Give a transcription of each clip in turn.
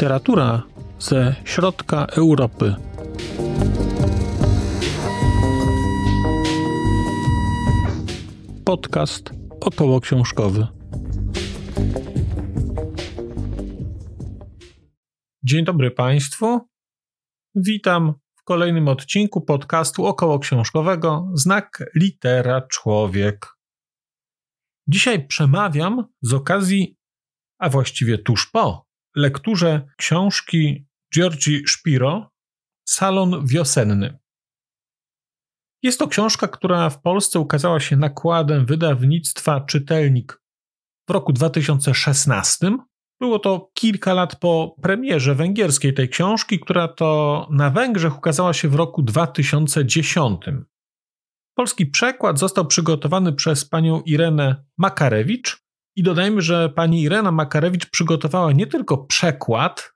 Literatura ze środka Europy. Podcast około książkowy. Dzień dobry Państwu. Witam w kolejnym odcinku podcastu około książkowego Znak litera człowiek. Dzisiaj przemawiam z okazji, a właściwie tuż po lekturze książki Giorgi Szpiro Salon wiosenny. Jest to książka, która w Polsce ukazała się nakładem wydawnictwa Czytelnik w roku 2016. Było to kilka lat po premierze węgierskiej tej książki, która to na Węgrzech ukazała się w roku 2010. Polski przekład został przygotowany przez panią Irenę Makarewicz, i dodajmy, że pani Irena Makarewicz przygotowała nie tylko przekład,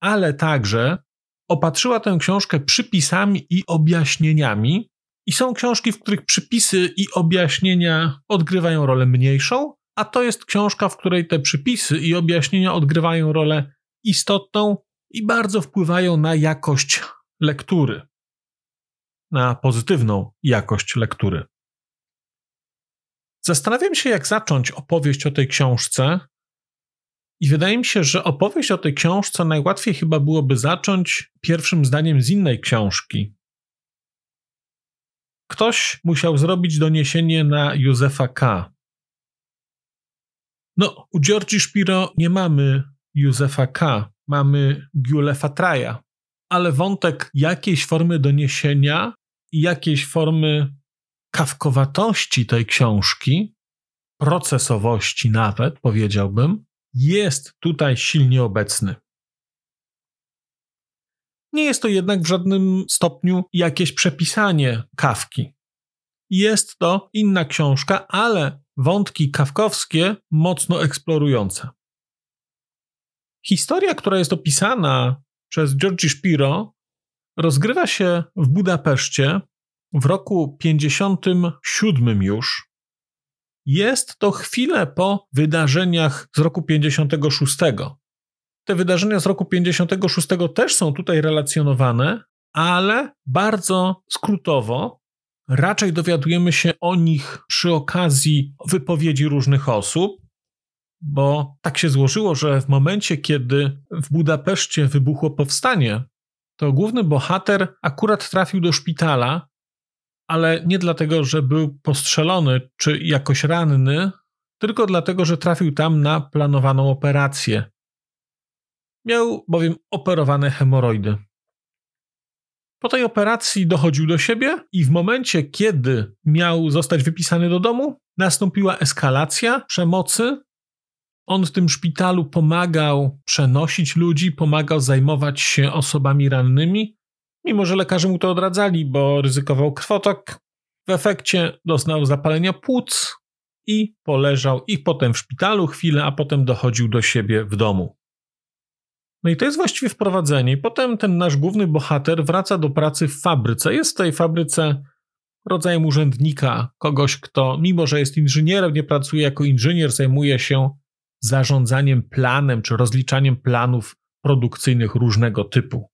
ale także opatrzyła tę książkę przypisami i objaśnieniami. I są książki, w których przypisy i objaśnienia odgrywają rolę mniejszą, a to jest książka, w której te przypisy i objaśnienia odgrywają rolę istotną i bardzo wpływają na jakość lektury, na pozytywną jakość lektury. Zastanawiam się, jak zacząć opowieść o tej książce. I wydaje mi się, że opowieść o tej książce najłatwiej chyba byłoby zacząć pierwszym zdaniem z innej książki. Ktoś musiał zrobić doniesienie na Józefa K. No, u Georgi Szpiro nie mamy Józefa K., mamy Giulefa Traja, ale wątek jakiejś formy doniesienia i jakiejś formy kawkowatości tej książki, procesowości nawet, powiedziałbym, jest tutaj silnie obecny. Nie jest to jednak w żadnym stopniu jakieś przepisanie kawki. Jest to inna książka, ale wątki kawkowskie mocno eksplorujące. Historia, która jest opisana przez Georgi Szpiro, rozgrywa się w Budapeszcie w roku 57 już. Jest to chwilę po wydarzeniach z roku 56. Te wydarzenia z roku 56 też są tutaj relacjonowane, ale bardzo skrótowo. Raczej dowiadujemy się o nich przy okazji wypowiedzi różnych osób, bo tak się złożyło, że w momencie, kiedy w Budapeszcie wybuchło powstanie, to główny bohater akurat trafił do szpitala, ale nie dlatego, że był postrzelony czy jakoś ranny, tylko dlatego, że trafił tam na planowaną operację. Miał bowiem operowane hemoroidy. Po tej operacji dochodził do siebie i w momencie, kiedy miał zostać wypisany do domu, nastąpiła eskalacja przemocy. On w tym szpitalu pomagał przenosić ludzi, pomagał zajmować się osobami rannymi, mimo że lekarze mu to odradzali, bo ryzykował krwotok. W efekcie doznał zapalenia płuc i poleżał i potem w szpitalu chwilę, a potem dochodził do siebie w domu. No i to jest właściwie wprowadzenie. Potem ten nasz główny bohater wraca do pracy w fabryce. Jest w tej fabryce rodzajem urzędnika, kogoś, kto mimo, że jest inżynierem, nie pracuje jako inżynier, zajmuje się zarządzaniem planem czy rozliczaniem planów produkcyjnych różnego typu.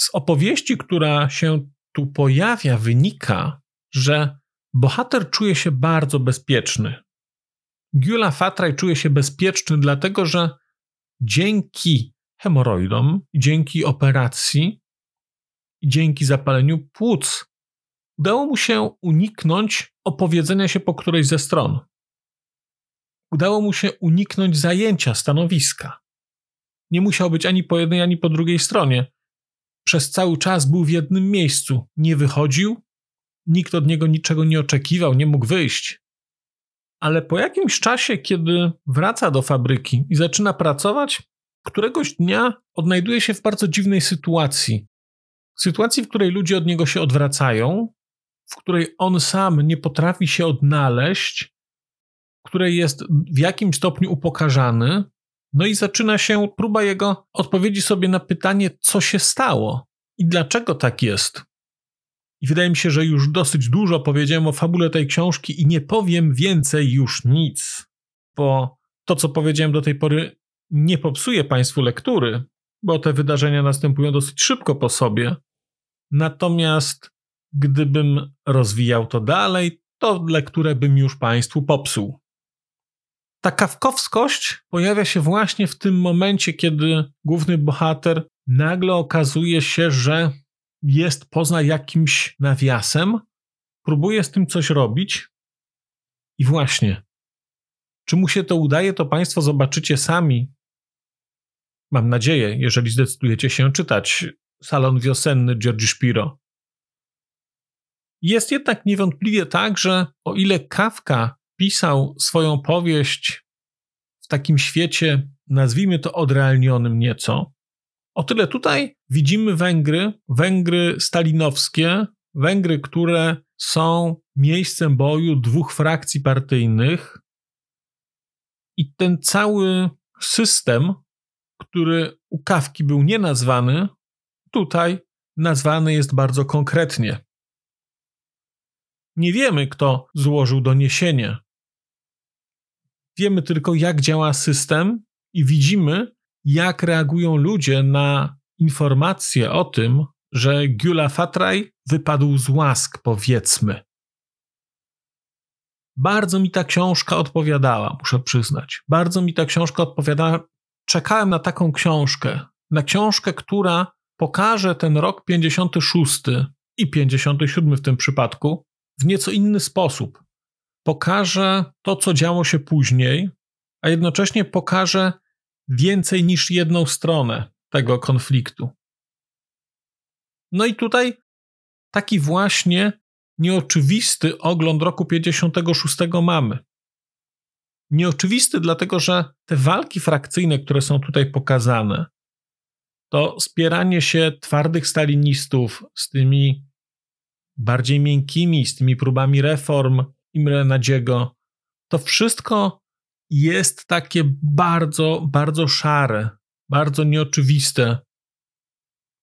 Z opowieści, która się tu pojawia, wynika, że bohater czuje się bardzo bezpieczny. Gyula Fatraj czuje się bezpieczny, dlatego że dzięki hemoroidom, dzięki operacji, dzięki zapaleniu płuc, udało mu się uniknąć opowiedzenia się po którejś ze stron. Udało mu się uniknąć zajęcia stanowiska. Nie musiał być ani po jednej, ani po drugiej stronie przez cały czas był w jednym miejscu. Nie wychodził, nikt od niego niczego nie oczekiwał, nie mógł wyjść. Ale po jakimś czasie, kiedy wraca do fabryki i zaczyna pracować, któregoś dnia odnajduje się w bardzo dziwnej sytuacji. Sytuacji, w której ludzie od niego się odwracają, w której on sam nie potrafi się odnaleźć, w której jest w jakimś stopniu upokarzany, no i zaczyna się próba jego odpowiedzi sobie na pytanie, co się stało i dlaczego tak jest. I wydaje mi się, że już dosyć dużo powiedziałem o fabule tej książki i nie powiem więcej już nic, bo to, co powiedziałem do tej pory, nie popsuję Państwu lektury, bo te wydarzenia następują dosyć szybko po sobie. Natomiast gdybym rozwijał to dalej, to lekturę bym już Państwu popsuł. Ta kawkowskość pojawia się właśnie w tym momencie, kiedy główny bohater nagle okazuje się, że jest poza jakimś nawiasem, próbuje z tym coś robić i właśnie, czy mu się to udaje, to Państwo zobaczycie sami. Mam nadzieję, jeżeli zdecydujecie się czytać Salon Wiosenny Georgi Szpiro. Jest jednak niewątpliwie tak, że o ile Kafka pisał swoją powieść w takim świecie, nazwijmy to odrealnionym nieco, o tyle tutaj widzimy Węgry, Węgry stalinowskie, Węgry, które są miejscem boju dwóch frakcji partyjnych, i ten cały system, który u Kawki był nienazwany, tutaj nazwany jest bardzo konkretnie. Nie wiemy, kto złożył doniesienie. Wiemy tylko, jak działa system, i widzimy, jak reagują ludzie na informacje o tym, że Gyula Fatraj wypadł z łask, powiedzmy. Bardzo mi ta książka odpowiadała, muszę przyznać. Bardzo mi ta książka odpowiadała. Czekałem na taką książkę. Na książkę, która pokaże ten rok 56 i 57 w tym przypadku w nieco inny sposób. Pokaże to, co działo się później, a jednocześnie pokaże więcej niż jedną stronę tego konfliktu. No i tutaj taki właśnie nieoczywisty ogląd roku 56 mamy. Nieoczywisty, dlatego że te walki frakcyjne, które są tutaj pokazane, to spieranie się twardych stalinistów z tymi bardziej miękkimi, z tymi próbami reform Imre Nadziego, to wszystko jest takie bardzo, bardzo szare, bardzo nieoczywiste.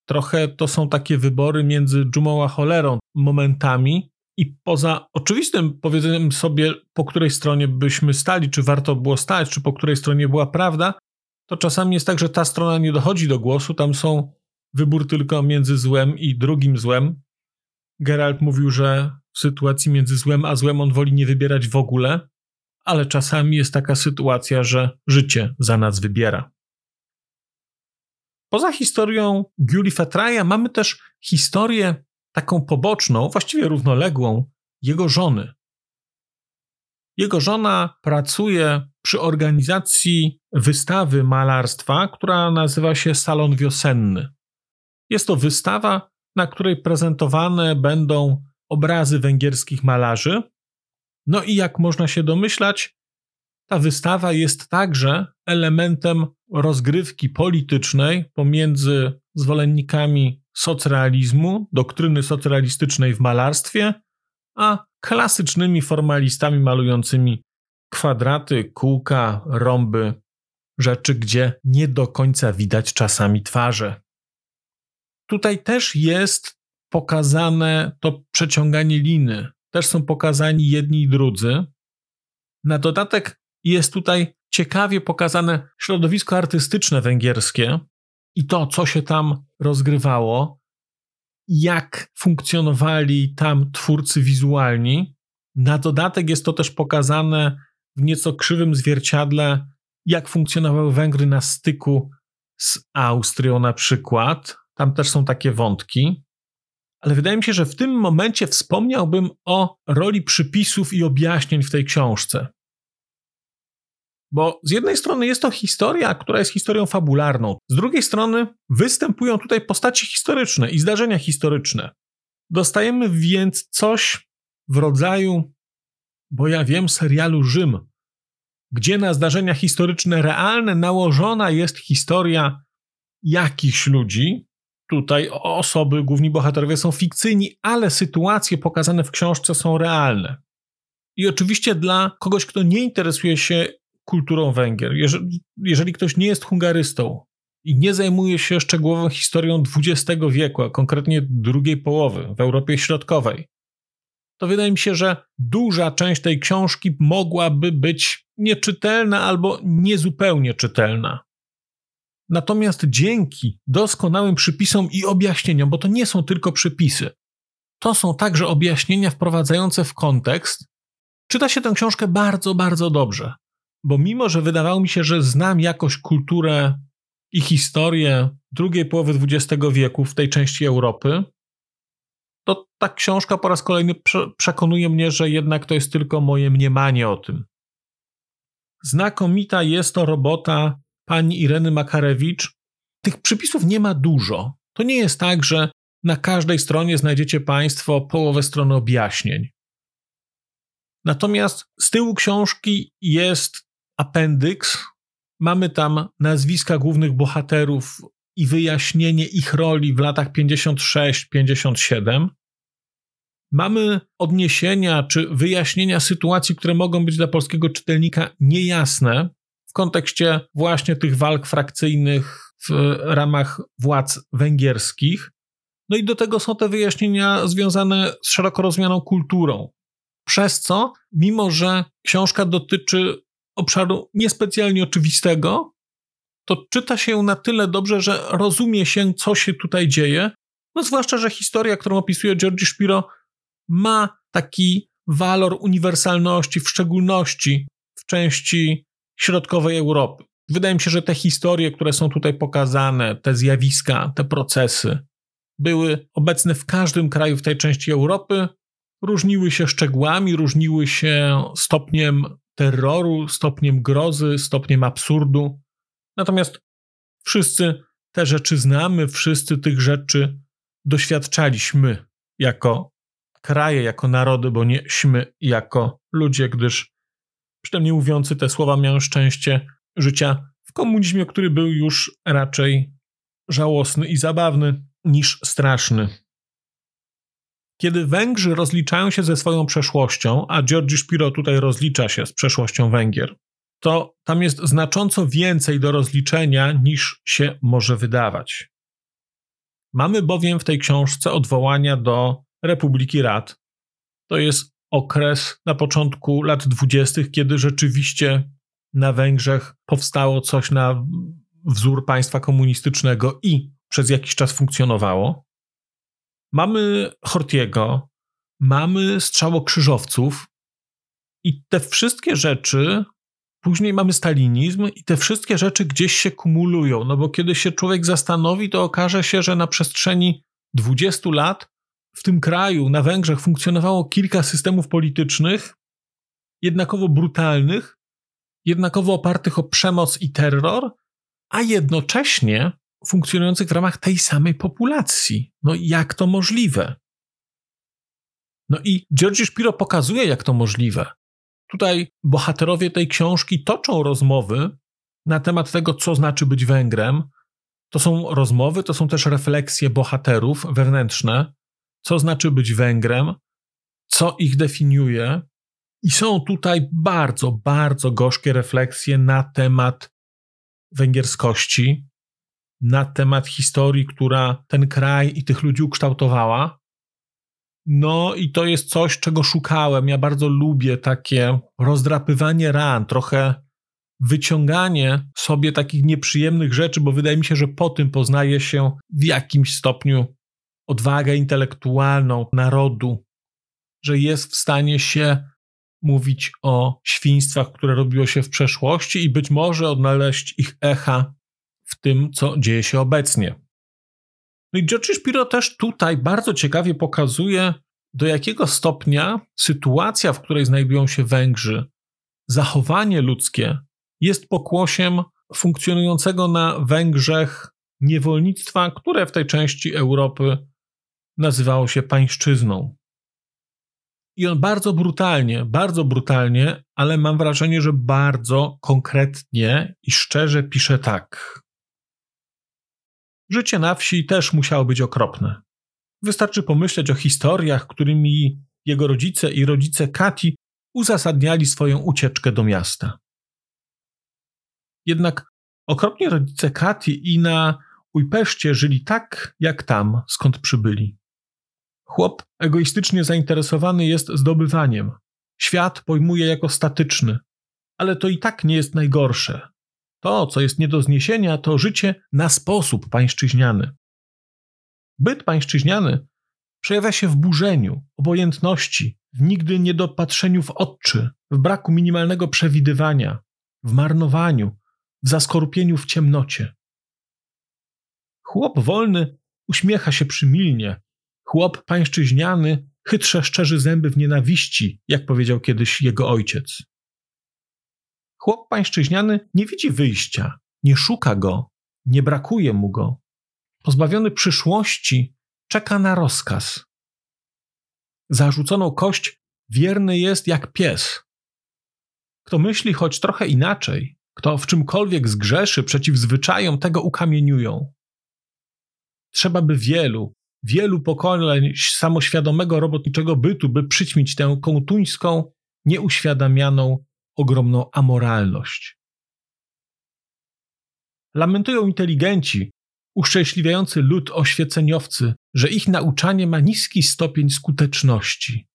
Trochę to są takie wybory między dżumą a cholerą momentami i poza oczywistym powiedzeniem sobie, po której stronie byśmy stali, czy warto było stać, czy po której stronie była prawda, to czasami jest tak, że ta strona nie dochodzi do głosu, tam są wybór tylko między złem i drugim złem. Geralt mówił, że w sytuacji między złem a złem on woli nie wybierać w ogóle, ale czasami jest taka sytuacja, że życie za nas wybiera. Poza historią Giuli Fetraja mamy też historię taką poboczną, właściwie równoległą, jego żony. Jego żona pracuje przy organizacji wystawy malarstwa, która nazywa się Salon Wiosenny. Jest to wystawa, na której prezentowane będą obrazy węgierskich malarzy. No i jak można się domyślać, ta wystawa jest także elementem rozgrywki politycznej pomiędzy zwolennikami socrealizmu, doktryny socrealistycznej w malarstwie, a klasycznymi formalistami malującymi kwadraty, kółka, rąby, rzeczy, gdzie nie do końca widać czasami twarze. Tutaj też jest pokazane to przeciąganie liny. Też są pokazani jedni i drudzy. Na dodatek jest tutaj ciekawie pokazane środowisko artystyczne węgierskie i to, co się tam rozgrywało, jak funkcjonowali tam twórcy wizualni. Na dodatek jest to też pokazane w nieco krzywym zwierciadle, jak funkcjonowały Węgry na styku z Austrią na przykład. Tam też są takie wątki. Ale wydaje mi się, że w tym momencie wspomniałbym o roli przypisów i objaśnień w tej książce. Bo z jednej strony jest to historia, która jest historią fabularną, z drugiej strony występują tutaj postacie historyczne i zdarzenia historyczne. Dostajemy więc coś w rodzaju, bo ja wiem, serialu Rzym, gdzie na zdarzenia historyczne realne nałożona jest historia jakichś ludzi. Tutaj osoby, główni bohaterowie są fikcyjni, ale sytuacje pokazane w książce są realne. I oczywiście dla kogoś, kto nie interesuje się kulturą Węgier. Jeżeli, jeżeli ktoś nie jest hungarystą i nie zajmuje się szczegółową historią XX wieku, a konkretnie drugiej połowy w Europie Środkowej, to wydaje mi się, że duża część tej książki mogłaby być nieczytelna albo niezupełnie czytelna. Natomiast dzięki doskonałym przypisom i objaśnieniom, bo to nie są tylko przypisy, to są także objaśnienia wprowadzające w kontekst, czyta się tę książkę bardzo, bardzo dobrze. Bo mimo, że wydawało mi się, że znam jakoś kulturę i historię drugiej połowy XX wieku w tej części Europy, to ta książka po raz kolejny przekonuje mnie, że jednak to jest tylko moje mniemanie o tym. Znakomita jest to robota pani Ireny Makarewicz. Tych przypisów nie ma dużo. To nie jest tak, że na każdej stronie znajdziecie Państwo połowę strony objaśnień. Natomiast z tyłu książki jest appendix. Mamy tam nazwiska głównych bohaterów i wyjaśnienie ich roli w latach 56-57. Mamy odniesienia czy wyjaśnienia sytuacji, które mogą być dla polskiego czytelnika niejasne w kontekście właśnie tych walk frakcyjnych w ramach władz węgierskich. No i do tego są te wyjaśnienia związane z szeroko rozumianą kulturą. Przez co, mimo że książka dotyczy obszaru niespecjalnie oczywistego, to czyta się na tyle dobrze, że rozumie się, co się tutaj dzieje. No zwłaszcza, że historia, którą opisuje Georgi Szpiro, ma taki walor uniwersalności, w szczególności w części środkowej Europy. Wydaje mi się, że te historie, które są tutaj pokazane, te zjawiska, te procesy, były obecne w każdym kraju w tej części Europy, różniły się szczegółami, różniły się stopniem terroru, stopniem grozy, stopniem absurdu. Natomiast wszyscy te rzeczy znamy, wszyscy tych rzeczy doświadczaliśmy jako kraje, jako narody, bo nieśmy jako ludzie, gdyż przynajmniej mówiący te słowa miałem szczęście życia w komunizmie, który był już raczej żałosny i zabawny niż straszny. Kiedy Węgrzy rozliczają się ze swoją przeszłością, a Georgi Szpiro tutaj rozlicza się z przeszłością Węgier, to tam jest znacząco więcej do rozliczenia niż się może wydawać. Mamy bowiem w tej książce odwołania do Republiki Rad. To jest okres na początku lat dwudziestych, kiedy rzeczywiście na Węgrzech powstało coś na wzór państwa komunistycznego i przez jakiś czas funkcjonowało. Mamy Hortiego, mamy strzałokrzyżowców i te wszystkie rzeczy, później mamy stalinizm i te wszystkie rzeczy gdzieś się kumulują, no bo kiedy się człowiek zastanowi, to okaże się, że na przestrzeni 20 lat w tym kraju, na Węgrzech, funkcjonowało kilka systemów politycznych, jednakowo brutalnych, jednakowo opartych o przemoc i terror, a jednocześnie funkcjonujących w ramach tej samej populacji. No jak to możliwe? No i Georgi Szpiro pokazuje, jak to możliwe. Tutaj bohaterowie tej książki toczą rozmowy na temat tego, co znaczy być Węgrem. To są rozmowy, to są też refleksje bohaterów wewnętrzne, co znaczy być Węgrem, co ich definiuje. I są tutaj bardzo, bardzo gorzkie refleksje na temat węgierskości, na temat historii, która ten kraj i tych ludzi ukształtowała. No i to jest coś, czego szukałem. Ja bardzo lubię takie rozdrapywanie ran, trochę wyciąganie sobie takich nieprzyjemnych rzeczy, bo wydaje mi się, że po tym poznaje się w jakimś stopniu odwagę intelektualną narodu, że jest w stanie się mówić o świństwach, które robiło się w przeszłości i być może odnaleźć ich echa w tym, co dzieje się obecnie. No i George Shapiro też tutaj bardzo ciekawie pokazuje, do jakiego stopnia sytuacja, w której znajdują się Węgrzy, zachowanie ludzkie jest pokłosiem funkcjonującego na Węgrzech niewolnictwa, które w tej części Europy nazywało się pańszczyzną. I on bardzo brutalnie, bardzo brutalnie, ale mam wrażenie, że bardzo konkretnie i szczerze pisze tak. Życie na wsi też musiało być okropne. Wystarczy pomyśleć o historiach, którymi jego rodzice i rodzice Kati uzasadniali swoją ucieczkę do miasta. Jednak okropni rodzice Kati i na Ujpeszcie żyli tak, jak tam, skąd przybyli. Chłop egoistycznie zainteresowany jest zdobywaniem. Świat pojmuje jako statyczny, ale to i tak nie jest najgorsze. To, co jest nie do zniesienia, to życie na sposób pańszczyźniany. Byt pańszczyźniany przejawia się w burzeniu, obojętności, w nigdy niedopatrzeniu w oczy, w braku minimalnego przewidywania, w marnowaniu, w zaskorupieniu w ciemnocie. Chłop wolny uśmiecha się przymilnie, chłop pańszczyźniany chytrze szczerzy zęby w nienawiści, jak powiedział kiedyś jego ojciec. Chłop pańszczyźniany nie widzi wyjścia, nie szuka go, nie brakuje mu go. Pozbawiony przyszłości, czeka na rozkaz. Zarzuconą kość wierny jest jak pies. Kto myśli choć trochę inaczej, kto w czymkolwiek zgrzeszy przeciw zwyczajom, tego ukamieniują. Trzeba by wielu, wielu pokoleń samoświadomego robotniczego bytu, by przyćmić tę kołtuńską, nieuświadamianą, ogromną amoralność. Lamentują inteligenci, uszczęśliwiający lud oświeceniowcy, że ich nauczanie ma niski stopień skuteczności.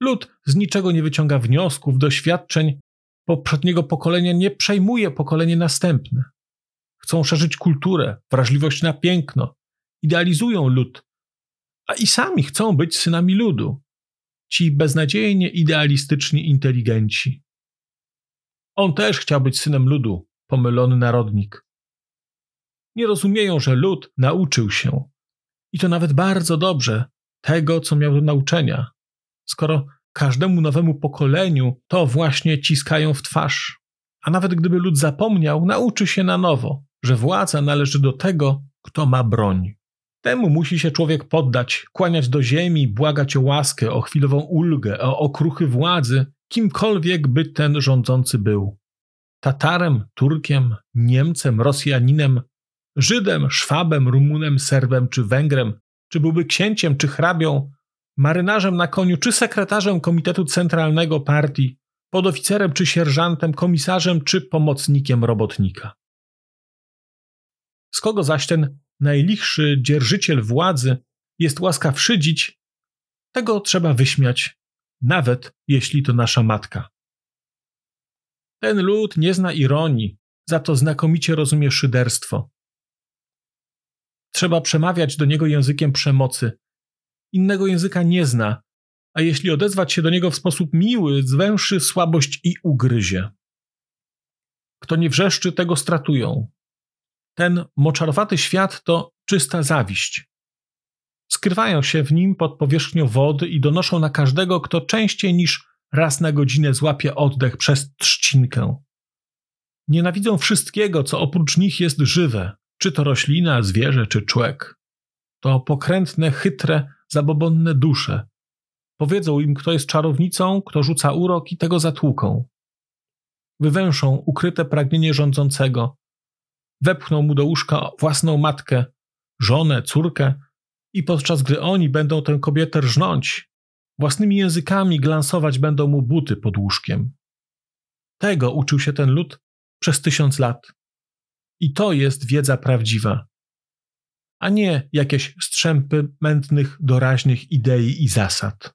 Lud z niczego nie wyciąga wniosków, doświadczeń poprzedniego pokolenia, nie przejmuje pokolenie następne. Chcą szerzyć kulturę, wrażliwość na piękno, idealizują lud, a i sami chcą być synami ludu. Ci beznadziejnie idealistyczni inteligenci. On też chciał być synem ludu, pomylony narodnik. Nie rozumieją, że lud nauczył się, i to nawet bardzo dobrze, tego, co miał do nauczenia, skoro każdemu nowemu pokoleniu to właśnie ciskają w twarz. A nawet gdyby lud zapomniał, nauczy się na nowo, że władza należy do tego, kto ma broń. Temu musi się człowiek poddać, kłaniać do ziemi, błagać o łaskę, o chwilową ulgę, o okruchy władzy, kimkolwiek by ten rządzący był. Tatarem, Turkiem, Niemcem, Rosjaninem, Żydem, Szwabem, Rumunem, Serbem czy Węgrem, czy byłby księciem czy hrabią, marynarzem na koniu czy sekretarzem Komitetu Centralnego Partii, podoficerem czy sierżantem, komisarzem czy pomocnikiem robotnika. Z kogo zaś ten najlichszy dzierżyciel władzy jest łaskaw szydzić, tego trzeba wyśmiać, nawet jeśli to nasza matka. Ten lud nie zna ironii, za to znakomicie rozumie szyderstwo. Trzeba przemawiać do niego językiem przemocy. Innego języka nie zna, a jeśli odezwać się do niego w sposób miły, zwęszy słabość i ugryzie. Kto nie wrzeszczy, tego stratują. Ten moczarowaty świat to czysta zawiść. Skrywają się w nim pod powierzchnią wody i donoszą na każdego, kto częściej niż raz na godzinę złapie oddech przez trzcinkę. Nienawidzą wszystkiego, co oprócz nich jest żywe, czy to roślina, zwierzę, czy człowiek. To pokrętne, chytre, zabobonne dusze. Powiedzą im, kto jest czarownicą, kto rzuca urok i tego zatłuką. Wywęszą ukryte pragnienie rządzącego, wepchną mu do łóżka własną matkę, żonę, córkę i podczas gdy oni będą tę kobietę rżnąć, własnymi językami glansować będą mu buty pod łóżkiem. Tego uczył się ten lud przez tysiąc lat. I to jest wiedza prawdziwa, a nie jakieś strzępy mętnych, doraźnych idei i zasad.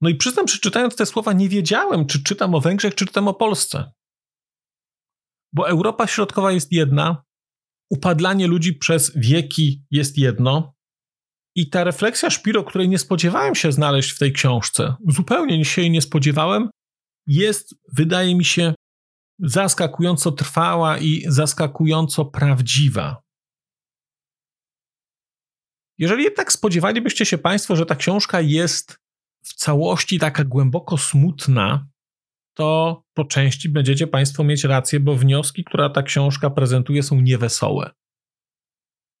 No i przyznam, że czytając te słowa nie wiedziałem, czy czytam o Węgrzech, czy czytam o Polsce. Bo Europa Środkowa jest jedna, upadlanie ludzi przez wieki jest jedno, i ta refleksja Szpiro, której nie spodziewałem się znaleźć w tej książce, zupełnie się jej nie spodziewałem, jest, wydaje mi się, zaskakująco trwała i zaskakująco prawdziwa. Jeżeli jednak spodziewalibyście się Państwo, że ta książka jest w całości taka głęboko smutna, to po części będziecie Państwo mieć rację, bo wnioski, które ta książka prezentuje, są niewesołe.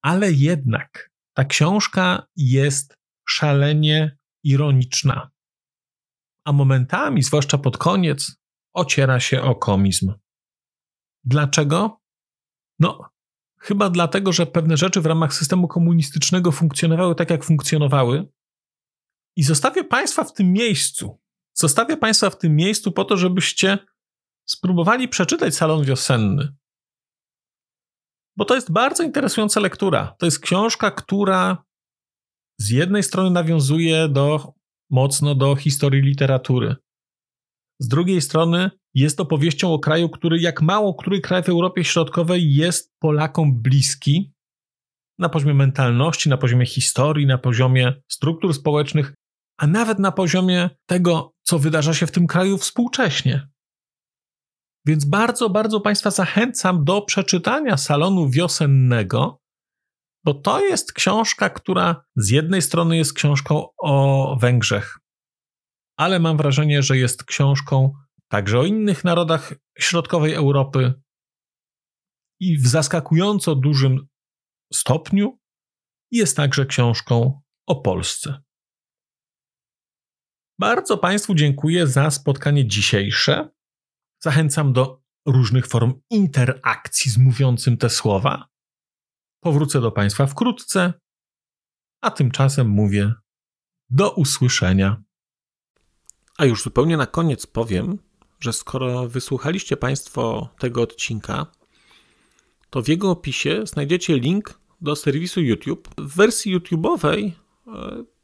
Ale jednak ta książka jest szalenie ironiczna, a momentami, zwłaszcza pod koniec, ociera się o komizm. Dlaczego? No, chyba dlatego, że pewne rzeczy w ramach systemu komunistycznego funkcjonowały tak, jak funkcjonowały. I zostawię Państwa w tym miejscu. Zostawię Państwa w tym miejscu po to, żebyście spróbowali przeczytać Salon Wiosenny. Bo to jest bardzo interesująca lektura. To jest książka, która z jednej strony nawiązuje do, mocno do historii literatury. Z drugiej strony jest opowieścią o kraju, który jak mało który kraj w Europie Środkowej jest Polakom bliski na poziomie mentalności, na poziomie historii, na poziomie struktur społecznych, a nawet na poziomie tego, co wydarza się w tym kraju współcześnie. Więc bardzo, bardzo Państwa zachęcam do przeczytania salonu wiosennego, bo to jest książka, która z jednej strony jest książką o Węgrzech, ale mam wrażenie, że jest książką także o innych narodach środkowej Europy i w zaskakująco dużym stopniu jest także książką o Polsce. Bardzo Państwu dziękuję za spotkanie dzisiejsze. Zachęcam do różnych form interakcji z mówiącym te słowa. Powrócę do Państwa wkrótce, a tymczasem mówię do usłyszenia. A już zupełnie na koniec powiem, że skoro wysłuchaliście Państwo tego odcinka, to w jego opisie znajdziecie link do serwisu YouTube. W wersji YouTube'owej e,